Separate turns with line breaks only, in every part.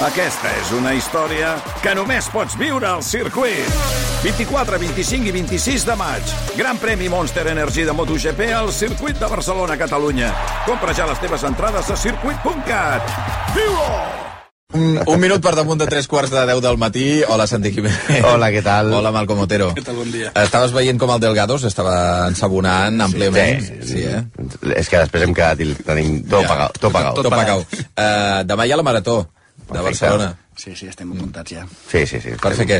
Aquesta és una història que només pots viure al circuit. 24, 25 i 26 de maig. Gran premi Monster Energy de MotoGP al circuit de Barcelona, Catalunya. Compra ja les teves entrades a circuit.cat. Viu-ho!
Un, un minut per damunt de tres quarts de deu del matí. Hola, Santi Jiménez.
Hola, què tal?
Hola, Malcom Otero.
Què tal, bon dia.
Estaves veient com el Delgados estava ensabonant àmpliament.
Sí,
sí, eh?
És que després hem quedat i tenim tot
Ja.
pagat. Tot pagat.
Tot pagau. Uh, demà hi ha la Marató de. Barcelona.
Sí, sí, estem apuntats ja.
Sí, sí, sí.
Per fer què?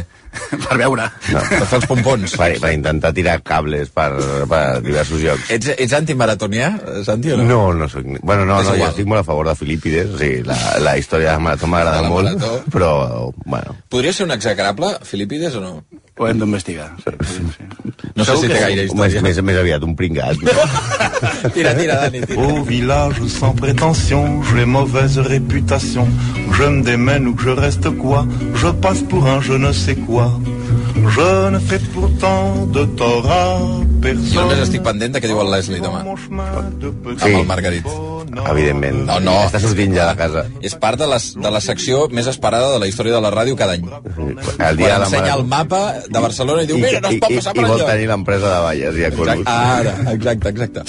per veure.
No.
Per fer els pompons.
Per, per intentar tirar cables per, per diversos llocs.
Ets, ets antimaratonià, Santi, o no?
No, no soc... Bueno, no, no, jo estic molt a favor de Filípides, o sigui, la, la història de la marató m'agrada molt,
marató.
però, bueno,
Podria ser un execrable, Filipides, o no?
Ho hem d'investigar. Sí, sí, sí.
No sé si té gaire
més,
història.
més, més aviat un pringat.
Tira, tira, Dani, tira.
Au village sans prétention, j'ai mauvaise réputation. Je me démène ou que je reste quoi Je passe pour un je ne sais quoi. Je ne fais pourtant de tort
Jo només estic pendent de què diu el Leslie demà.
Petit
Amb el Margarit.
Evidentment.
No, no.
Està sortint ja de casa.
És part de, les, de la secció més esperada de la història de la ràdio cada any.
El dia
Quan ensenya el mapa de Barcelona i diu, mira, no es pot passar
i,
per
i vol tenir l'empresa de valles i a
Exacte,
Corus.
ara, exacte, exacte.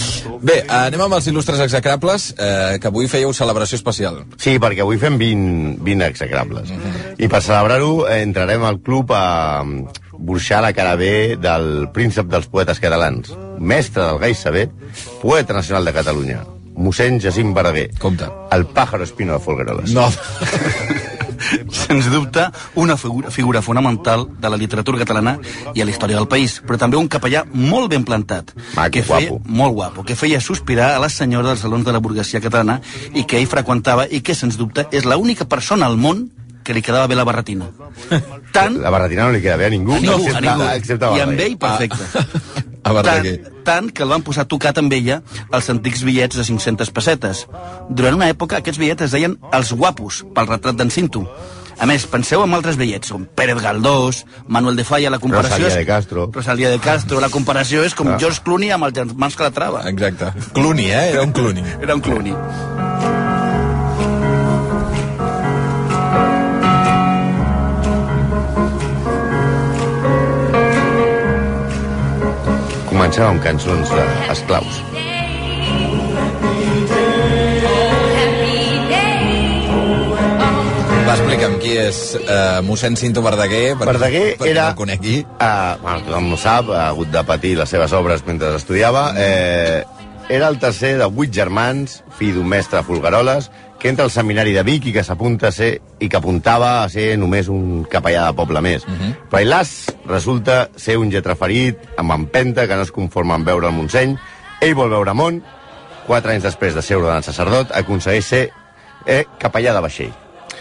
Bé, anem amb els il·lustres execrables, eh, que avui fèieu celebració especial.
Sí, perquè avui fem 20, 20 execrables. I per celebrar-ho eh, entrarem al club a mm, burxar la cara B del príncep dels poetes catalans, mestre del gai saber, poeta nacional de Catalunya, mossèn Jacint Verdaguer.
Compte.
El pájaro espino de Folgueroles.
No.
Sens dubte, una figura, figura fonamental de la literatura catalana i a la història del país, però també un capellà molt ben plantat.
Maco,
que feia,
guapo.
Molt guapo, que feia sospirar a les senyores dels salons de la burguesia catalana i que ell freqüentava i que, sens dubte, és l'única persona al món que li quedava bé la barretina. Tant
La barretina no li queda bé a ningú,
a ningú,
excepte,
a ningú.
excepte
I
Verdaguer.
amb ell, perfecte.
A
tant,
Verdaguer.
tant que el van posar tocat amb ella els antics bitllets de 500 pessetes. Durant una època aquests bitllets es deien els guapos, pel retrat d'en Cinto. A més, penseu en altres bitllets, com Pérez Galdós, Manuel de Falla, la comparació...
Rosalía
és-
de Castro.
Rosalía de Castro, la comparació és com
Ah.
George Clooney amb els germans Calatrava.
Exacte. Clooney, eh? Era un Clooney.
Era un Clooney.
Comencem amb cançons d'esclaus.
Va, explica'm qui és eh, mossèn Cinto Verdaguer, per,
Verdaguer
per
era...
no conegui.
Uh, bueno, tothom ho sap, ha hagut de patir les seves obres mentre estudiava. Eh, era el tercer de vuit germans, fill d'un mestre de Folgueroles, que entra al seminari de Vic i que s'apunta a ser i que apuntava a ser només un capellà de poble més. Uh -huh. Però resulta ser un lletraferit amb empenta que no es conforma en veure el Montseny. Ell vol veure món. Quatre anys després de ser ordenat sacerdot, aconsegueix ser eh, capellà de vaixell.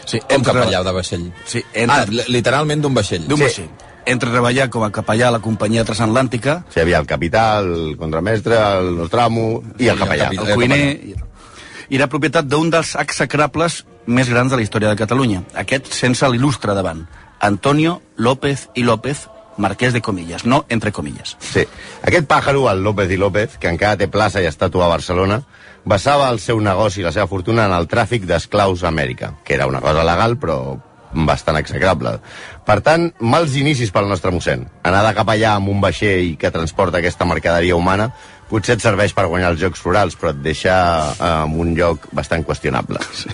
Sí,
Un capellà de vaixell.
Sí,
Ah,
entre,
li- literalment d'un vaixell.
d'un
sí.
vaixell. Entre treballar com a capellà a la companyia transatlàntica,
O sigui, hi havia el capità, el contramestre, el Nostramo i el
el
capellà.
capità.
el cuiner... I era propietat d'un dels execrables més grans de la història de Catalunya. Aquest sense l'il·lustre davant. Antonio López i López, marquès de Comillas, no entre comilles.
Sí. Aquest pàjaro, el López i López, que encara té plaça i estàtua a Barcelona, basava el seu negoci i la seva fortuna en el tràfic d'esclaus a Amèrica, que era una cosa legal, però bastant execrable. Per tant, mals inicis pel nostre mossèn. Anar de cap allà amb un vaixell que transporta aquesta mercaderia humana potser et serveix per guanyar els Jocs Florals, però et deixa eh, en un lloc bastant qüestionable.
Sí.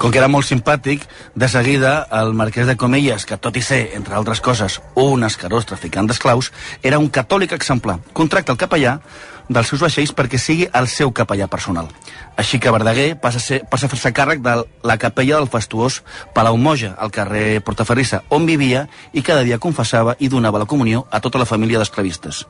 Com que era molt simpàtic, de seguida el marquès de Comelles, que tot i ser, entre altres coses, un escarós traficant d'esclaus, era un catòlic exemplar. Contracta el capellà dels seus vaixells perquè sigui el seu capellà personal. Així que Verdaguer passa a, ser, passa a fer-se càrrec de la capella del fastuós Palau Moja, al carrer Portaferrissa, on vivia i cada dia confessava i donava la comunió a tota la família d'esclavistes.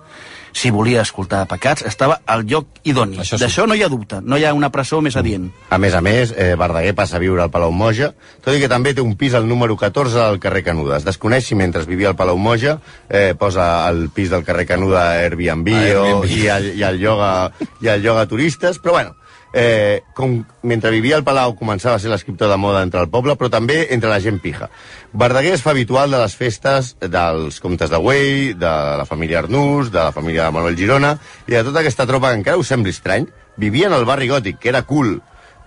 Si volia escoltar pecats, estava al lloc idoni.
Això sí.
D'això no hi ha dubte, no hi ha una presó més adient.
A més a més, eh, Verdaguer passa a viure al Palau Moja, tot i que també té un pis al número 14 del carrer Canuda. Es desconeix si mentre vivia al Palau Moja eh, posa el pis del carrer Canuda a Airbnb,
A Airbnb.
O, i, el, i, el lloga, i el lloga turistes, però bueno, eh, com mentre vivia al Palau començava a ser l'escriptor de moda entre el poble, però també entre la gent pija. Verdaguer es fa habitual de les festes dels comtes de Güell, de la família Arnús, de la família de Manuel Girona, i de tota aquesta tropa que encara us sembli estrany, vivia en el barri gòtic, que era cool,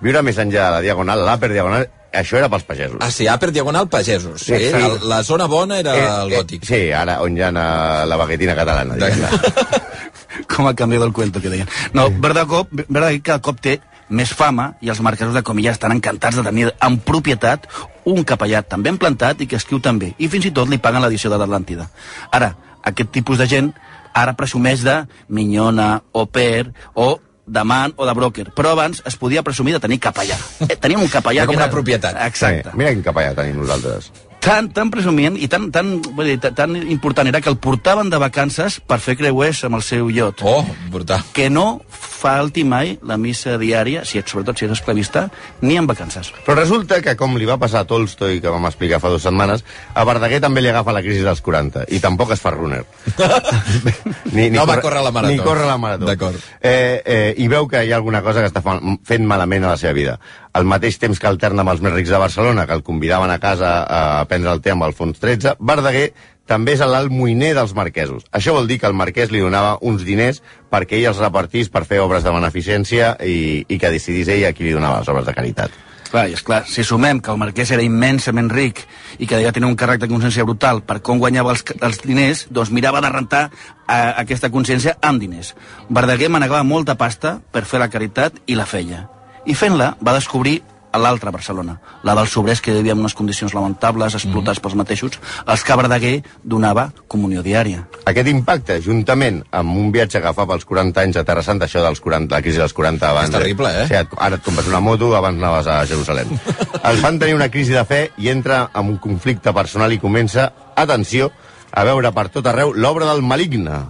viure més enllà de la Diagonal, l'Upper Diagonal, això era pels pagesos.
Ah, sí, Àper Diagonal Pagesos.
Sí,
Sí,
sí.
El, la zona bona era
Eh,
el
eh,
gòtic.
sí, ara on hi ha eh, la baguetina catalana.
Com ha canviat el cuento, que deien. No, Verdaguer, Verdaguer cada cop té més fama i els marquesos de Comilla estan encantats de tenir en propietat un capellà tan ben plantat i que escriu tan bé. I fins i tot li paguen l'edició de l'Atlàntida. Ara, aquest tipus de gent ara presumeix de minyona, o per, o de man o de broker. Però abans es podia presumir de tenir capellà. Eh, teníem un capellà
Era com una propietat.
Exacte.
Sí, mira quin capellà tenim nosaltres.
Tan, tan presumient i tan, tan, vull dir, tan, tan important era que el portaven de vacances per fer creuers amb el seu iot.
Oh, brutal.
que no falti mai la missa diària, si ets, sobretot si ets esclavista, ni en vacances.
Però resulta que, com li va passar a Tolstoi, que vam explicar fa dues setmanes, a Verdaguer també li agafa la crisi dels 40, i tampoc es fa runner. ni,
No va córrer la marató.
Ni córrer la marató.
D'acord.
Eh, eh, I veu que hi ha alguna cosa que està fent malament a la seva vida. Al mateix temps que alterna amb els més rics de Barcelona, que el convidaven a casa a prendre el té amb el fons 13, Verdaguer també és l'alt moïner dels marquesos. Això vol dir que el marquès li donava uns diners perquè ell els repartís per fer obres de beneficència i, i que decidís ell a qui li donava les obres de caritat.
Clar, i esclar, si sumem que el marquès era immensament ric i que devia tenir un càrrec de consciència brutal per com guanyava els, els diners, doncs mirava de rentar a, aquesta consciència amb diners. Verdaguer manegava molta pasta per fer la caritat i la feia. I fent-la va descobrir a l'altra Barcelona, la dels sobrers que vivien en unes condicions lamentables, explotats pels mateixos, els que Verdaguer donava comunió diària.
Aquest impacte, juntament amb un viatge que fa pels 40 anys a Terra Santa, això dels 40, la crisi dels 40 abans...
És terrible, eh?
Sí, et- ara et compres una moto, abans anaves a Jerusalem. Els van tenir una crisi de fe i entra en un conflicte personal i comença, atenció, a veure per tot arreu l'obra del maligne.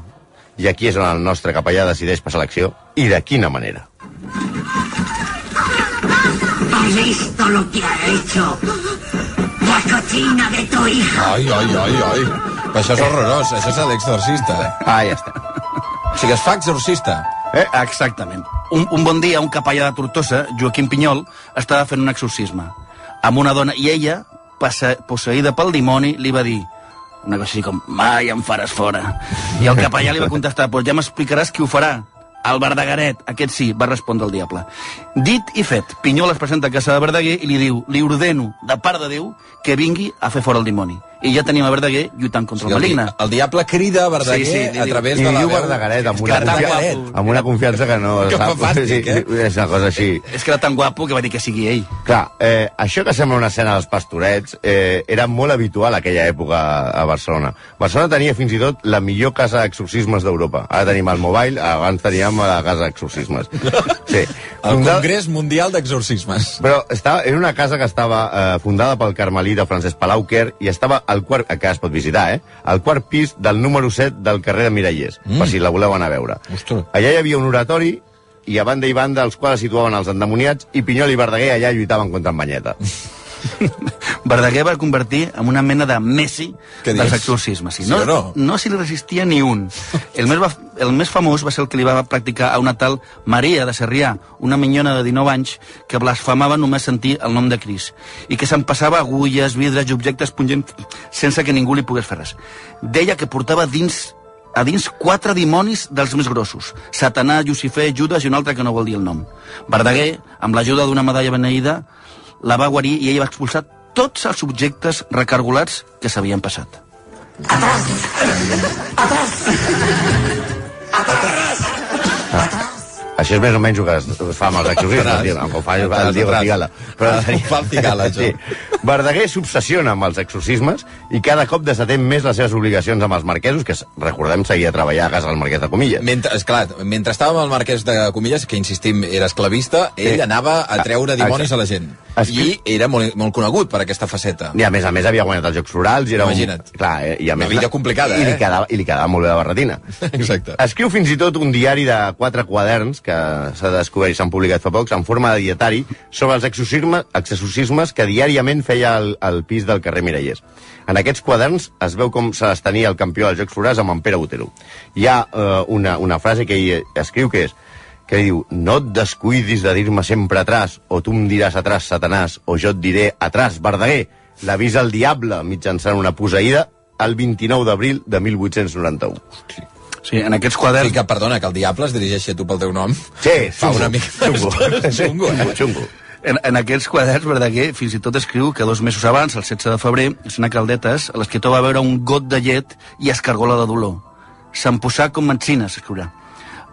I aquí és on el nostre capellà decideix passar l'acció, i de quina manera.
¿Has visto lo que ha hecho? La cochina de tu hija.
Ai, ai, ai, ai. Però això és horrorós, això és l'exorcista.
Ah, ja està.
O sigui, es fa exorcista.
Eh? Exactament. Un, un bon dia, un capellà de Tortosa, Joaquim Pinyol, estava fent un exorcisme amb una dona i ella, passa, posseïda pel dimoni, li va dir una cosa així com, mai em faràs fora. I el capellà li va contestar, pues ja m'explicaràs qui ho farà. El Verdagueret, aquest sí, va respondre el diable. Dit i fet, Pinyol es presenta a casa de Verdaguer i li diu, li ordeno, de part de Déu, que vingui a fer fora el dimoni. I ja tenim a Verdaguer lluitant contra el
el,
maligna.
el diable crida a Verdaguer
Sí, sí,
a
diu-
través de la
diu
veu.
Verdagueret amb una, confiança,
guapo.
amb una confiança que no
Que
sap.
fàstic, eh?
És una cosa així.
És que era tan guapo que va dir que sigui ell.
Clar, eh, això que sembla una escena dels pastorets eh, era molt habitual aquella època a Barcelona. Barcelona tenia fins i tot la millor casa d'exorcismes d'Europa. Ara tenim el Mobile, abans teníem la casa d'exorcismes. Sí.
El
Fundada-
Congrés Mundial d'Exorcismes.
Però estava, era una casa que estava eh, fundada pel carmelí de Francesc Palauquer i estava al quart, que es pot visitar, eh? Al quart pis del número 7 del carrer de Mirallers, mm. per si la voleu anar a veure.
Ostres.
Allà hi havia un oratori i a banda i banda els quals situaven els endemoniats i Pinyol i Verdaguer allà lluitaven contra en Banyeta.
Verdaguer va convertir en una mena de Messi dels exorcismes. Sí,
Sí
no,
o no?
no s'hi resistia ni un. El més, va, el més famós va ser el que li va practicar a una tal Maria de Sarrià, una minyona de 19 anys que blasfamava només sentir el nom de Cris i que se'n passava agulles, vidres i objectes pungents sense que ningú li pogués fer res. Deia que portava dins a dins quatre dimonis dels més grossos. Satanà, Lucifer, Judas i un altre que no vol dir el nom. Verdaguer, amb l'ajuda d'una medalla beneïda, la va guarir i ell va expulsar tots els subjectes recargolats que s'havien passat.
Això és més o menys el que es, fa amb els exorcismes,
Atrás.
tio, com ho fa el
Atrás,
Diego
atrás.
Cigala.
Ah, ho fa el Cigala, això.
Verdaguer s'obsessiona amb els exorcismes i cada cop desatén més les seves obligacions amb els marquesos, que recordem seguia a treballar a casa del marquès de Comilles.
Mentre, esclar, mentre estàvem al marquès de Comilles, que insistim, era esclavista, ell
Sí.
anava a treure dimonis
Exacte.
a la gent.
Es-
I era molt, molt conegut per aquesta faceta.
I a més a més havia guanyat els Jocs Florals i era
Imagina't.
un... Clar, eh, i a
Una
més,
vida complicada,
i
eh?
Li quedava, I li quedava molt bé la barretina.
Exacte.
Escriu fins i tot un diari de quatre quaderns que s'ha descobert i s'han publicat fa pocs en forma de dietari sobre els exorcismes, exorcismes que diàriament feia al, al pis del carrer Mirallers. En aquests quaderns es veu com se les tenia el campió dels Jocs Florals amb en Pere Botero. Hi ha eh, una, una frase que ell escriu que és que diu, no et descuidis de dir-me sempre atrás, o tu em diràs atrás, Satanàs, o jo et diré atrás, Verdaguer. L'avisa el diable mitjançant una poseïda el 29 d'abril de 1891.
Sí, en aquests
Sí,
quaderns...
que, perdona, que el diable es dirigeixi a tu pel teu nom.
Sí,
Fa una mica
xungo.
xungo, eh?
xungo.
En, en aquests quaderns, Verdaguer fins i tot escriu que dos mesos abans, el 16 de febrer, una caldetes, l'escriptor va veure un got de llet i escargola de dolor. Se'n posà com metzina, s'escriurà.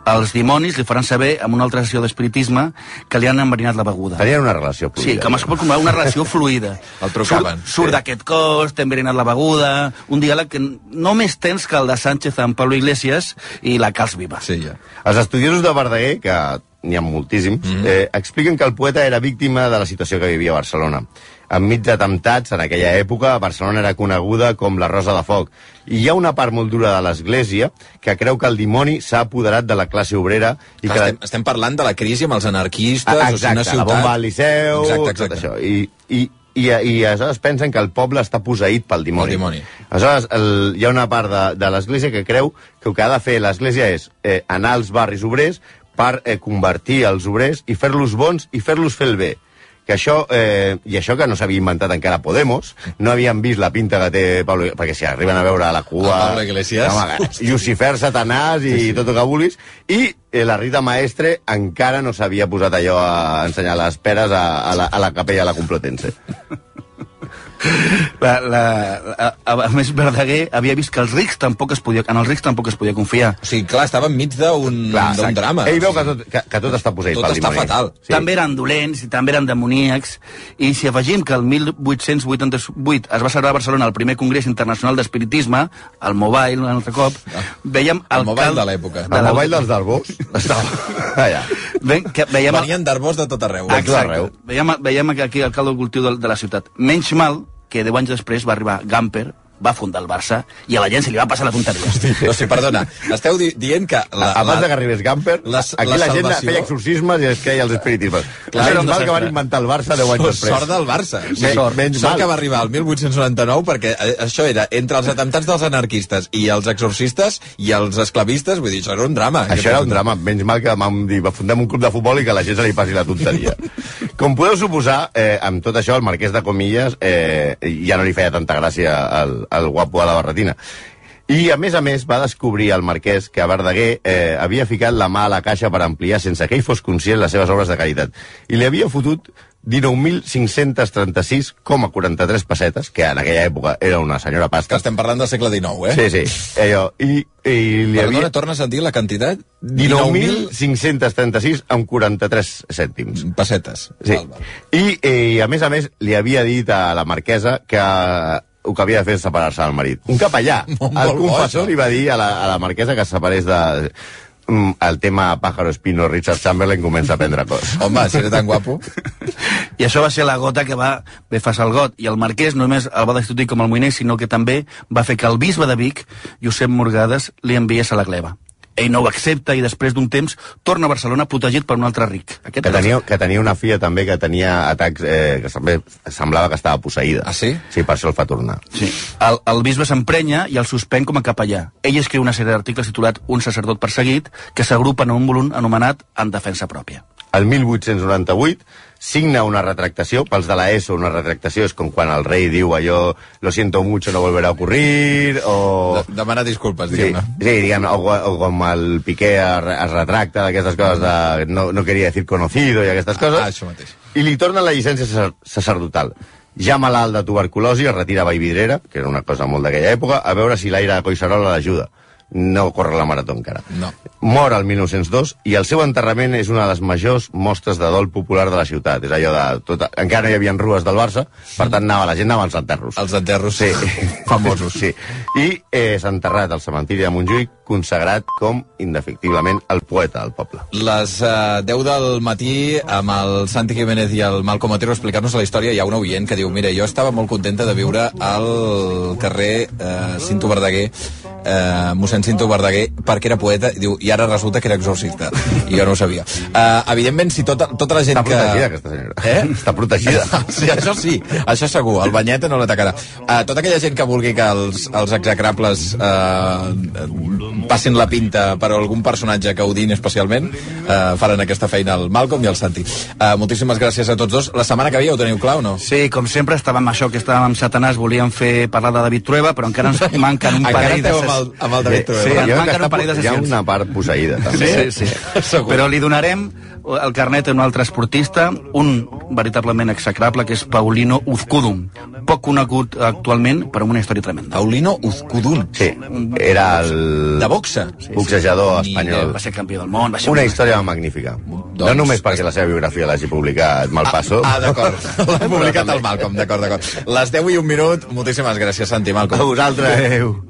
Els dimonis li faran saber, amb una altra sessió d'espiritisme, que li han enverinat la beguda.
Tenien una relació
Sí,
fluida.
com es pot comprovar una relació fluida.
El trucaven.
Surt, surt d'aquest cos, t'ha enverinat la beguda, un diàleg que només tens que el de Sánchez amb Pablo Iglesias i la Cals Viva.
Sí, ja.
Els estudiosos de Verdaguer, que n'hi ha moltíssims, mm -hmm. eh, expliquen que el poeta era víctima de la situació que vivia a Barcelona. Enmig d'atemptats, en aquella època, Barcelona era coneguda com la Rosa de Foc. I hi ha una part molt dura de l'Església que creu que el dimoni s'ha apoderat de la classe obrera i
Clar,
que...
estem, estem parlant de la crisi amb els anarquistes,
Ah,
o sigui,
exacte,
una ciutat...
la bomba al Liceu,
Exacte,
tot
exacte.
això. I, i, i, I aleshores pensen que el poble està posseït pel dimoni.
Pel dimoni.
Aleshores, el, hi ha una part de, de l'Església que creu que el que ha de fer l'Església és eh, anar als barris obrers per eh, convertir els obrers i fer-los bons i fer-los fer el bé que això, eh, i això que no s'havia inventat encara Podemos, no havien vist la pinta que té Pablo, perquè si arriben a veure a la cua...
A Pablo Iglesias.
Home, Lucifer, Satanàs i sí, sí. tot el que vulguis, i eh, la Rita Maestre encara no s'havia posat allò a ensenyar les peres a, a, la, a la capella de la Complutense.
La, la, a, a, a més, Verdaguer havia vist que els rics tampoc es podia, en els rics tampoc es podia confiar.
O sigui, clar, estava enmig d'un d'un
exacte.
drama.
Ell veu que tot, que, que tot està posseït
Tot
pel
està
dimoni.
fatal.
Sí.
També eren dolents i també eren demoníacs. I si afegim que el 1888 es va celebrar a Barcelona el primer Congrés Internacional d'Espiritisme, el Mobile, un altre cop, veiem...
El Mobile
cal-
de l'època.
El mobile dels d'Arbós estava allà.
Ven, que veiem,
Venien d'arbós de tot arreu.
Ah, tot arreu.
Veiem, veiem que aquí el caldo de cultiu de, de la ciutat. Menys mal que 10 anys després va arribar Gamper, va fundar el Barça, i a la gent se li va passar la tonteria.
O sigui, perdona, esteu di dient que...
La, Abans de que arribés Gamper,
la-
aquí
la
la, gent
salvació-
feia exorcismes i es creia els espiritismes.
Clar,
Menys
no
mal
sé,
que van inventar el Barça 10 anys després.
Sort del Barça. O sigui,
Sort, menys
sort
mal.
que va arribar al 1899 perquè eh, això era entre els atemptats dels anarquistes i els exorcistes i els esclavistes, vull dir, això era un drama.
Això era un drama. Menys mal que vam dir, va fundem un club de futbol i que a la gent se li passi la tonteria. Com podeu suposar, eh, amb tot això, el marquès de Comilles eh, ja no li feia tanta gràcia al, al guapo de la barretina. I, a més a més, va descobrir el marquès que a Verdaguer eh, havia ficat la mà a la caixa per ampliar sense que ell fos conscient les seves obres de caritat. I li havia fotut 19.536,43 pessetes, que en aquella època era una senyora
Que
pasta.
estem parlant del segle XIX, eh?
Sí, sí. Allò, i, i li
Perdona,
havia...
tornes a dir la quantitat?
19.536 amb 43 cèntims.
pessetes.
Sí.
Val, val.
I, I, a més a més, li havia dit a la marquesa que el que havia de fer és separar-se del marit. Un capellà.
Molt,
el
molt
confessor li va dir a la, a la marquesa que es separés de... Mm, El tema Pájaro Espino, Richard Chamberlain comença a prendre cos.
Home, si era tan guapo.
I això va ser la gota que va bé fas el got. I el marquès no només el va destituir com el moiner, sinó que també va fer que el bisbe de Vic, Josep Morgades, li enviés a la gleba. Ell no ho accepta i després d'un temps torna a Barcelona protegit per un altre ric. Aquest
Que tenia, que tenia una filla també que tenia atacs eh, que també semblava que estava posseïda.
Ah, sí?
Sí, per això el fa tornar.
Sí. El, el bisbe s'emprenya i el suspèn com a capellà. Ell escriu una sèrie d'articles titulat Un sacerdot perseguit, que s'agrupen en un volum anomenat En defensa pròpia.
El 1898 signa una retractació, pels de la ESO una retractació és com quan el rei diu allò lo siento mucho, no volverá a ocurrir, o...
De, demanar disculpes,
Sí,
diguem-ne.
sí diguem, o, o com el Piqué es, es retracta d'aquestes coses de no, no quería decir conocido i aquestes coses.
Ah, això mateix.
I li torna la llicència sacer- sacerdotal. Ja malalt de tuberculosi, es retira a Vallvidrera, que era una cosa molt d'aquella època, a veure si l'aire de Collserola l'ajuda. No corre la marató encara.
No.
Mor el 1902 i el seu enterrament és una de les majors mostres de dol popular de la ciutat. És allò de... Tot, encara no hi havia rues del Barça, per tant anava, la gent anava als enterros.
Els enterros
Sí.
famosos.
Sí. I eh, s'ha enterrat al cementiri de Montjuïc, consagrat com, indefectiblement, el poeta del poble.
Les uh, 10 del matí, amb el Santi Jiménez i el Malcom Otero explicar-nos la història, hi ha un oient que diu mira, jo estava molt contenta de viure al carrer uh, Cinto Verdaguer, uh, mossèn Cinto Verdaguer, perquè era poeta, i diu, i ara resulta que era exorcista. I jo no ho sabia. Uh, evidentment, si tota, tota la gent
Està
que...
protegida, aquesta senyora.
Eh?
Està protegida.
Sí, això sí, això segur, el banyeta no l'atacarà. Uh, tota aquella gent que vulgui que els, els execrables uh, passin la pinta per algun personatge que odin especialment, uh, faran aquesta feina el Malcolm i el Santi. Uh, moltíssimes gràcies a tots dos. La setmana que ve ja ho teniu clar o no?
Sí, com sempre estàvem això, que estàvem amb Satanàs, volíem fer parlar de David Trueba, però encara ens manquen un parell de
esteu amb el, amb el David
Sí,
Trueba.
ens
Jo crec que està- Hi ha una part posseïda, també.
Sí, sí.
Segur.
Però li donarem el carnet a un altre esportista, un veritablement execrable, que és Paulino Uzkudum, poc conegut actualment, però amb una història tremenda.
Paulino Uzkudun.
Sí, era el
De boxa.
boxejador
Ni
espanyol.
Va ser campió del món, va ser
Una
un-
història magnífica.
Doncs-
no només perquè la seva biografia l'hagi publicat Malpasso.
Ah, d'acord. L'ha publicat el Malcolm, d'acord, d'acord. Les 10 i un minut. Moltíssimes gràcies, Santi Malcolm.
A vosaltres.
Adéu.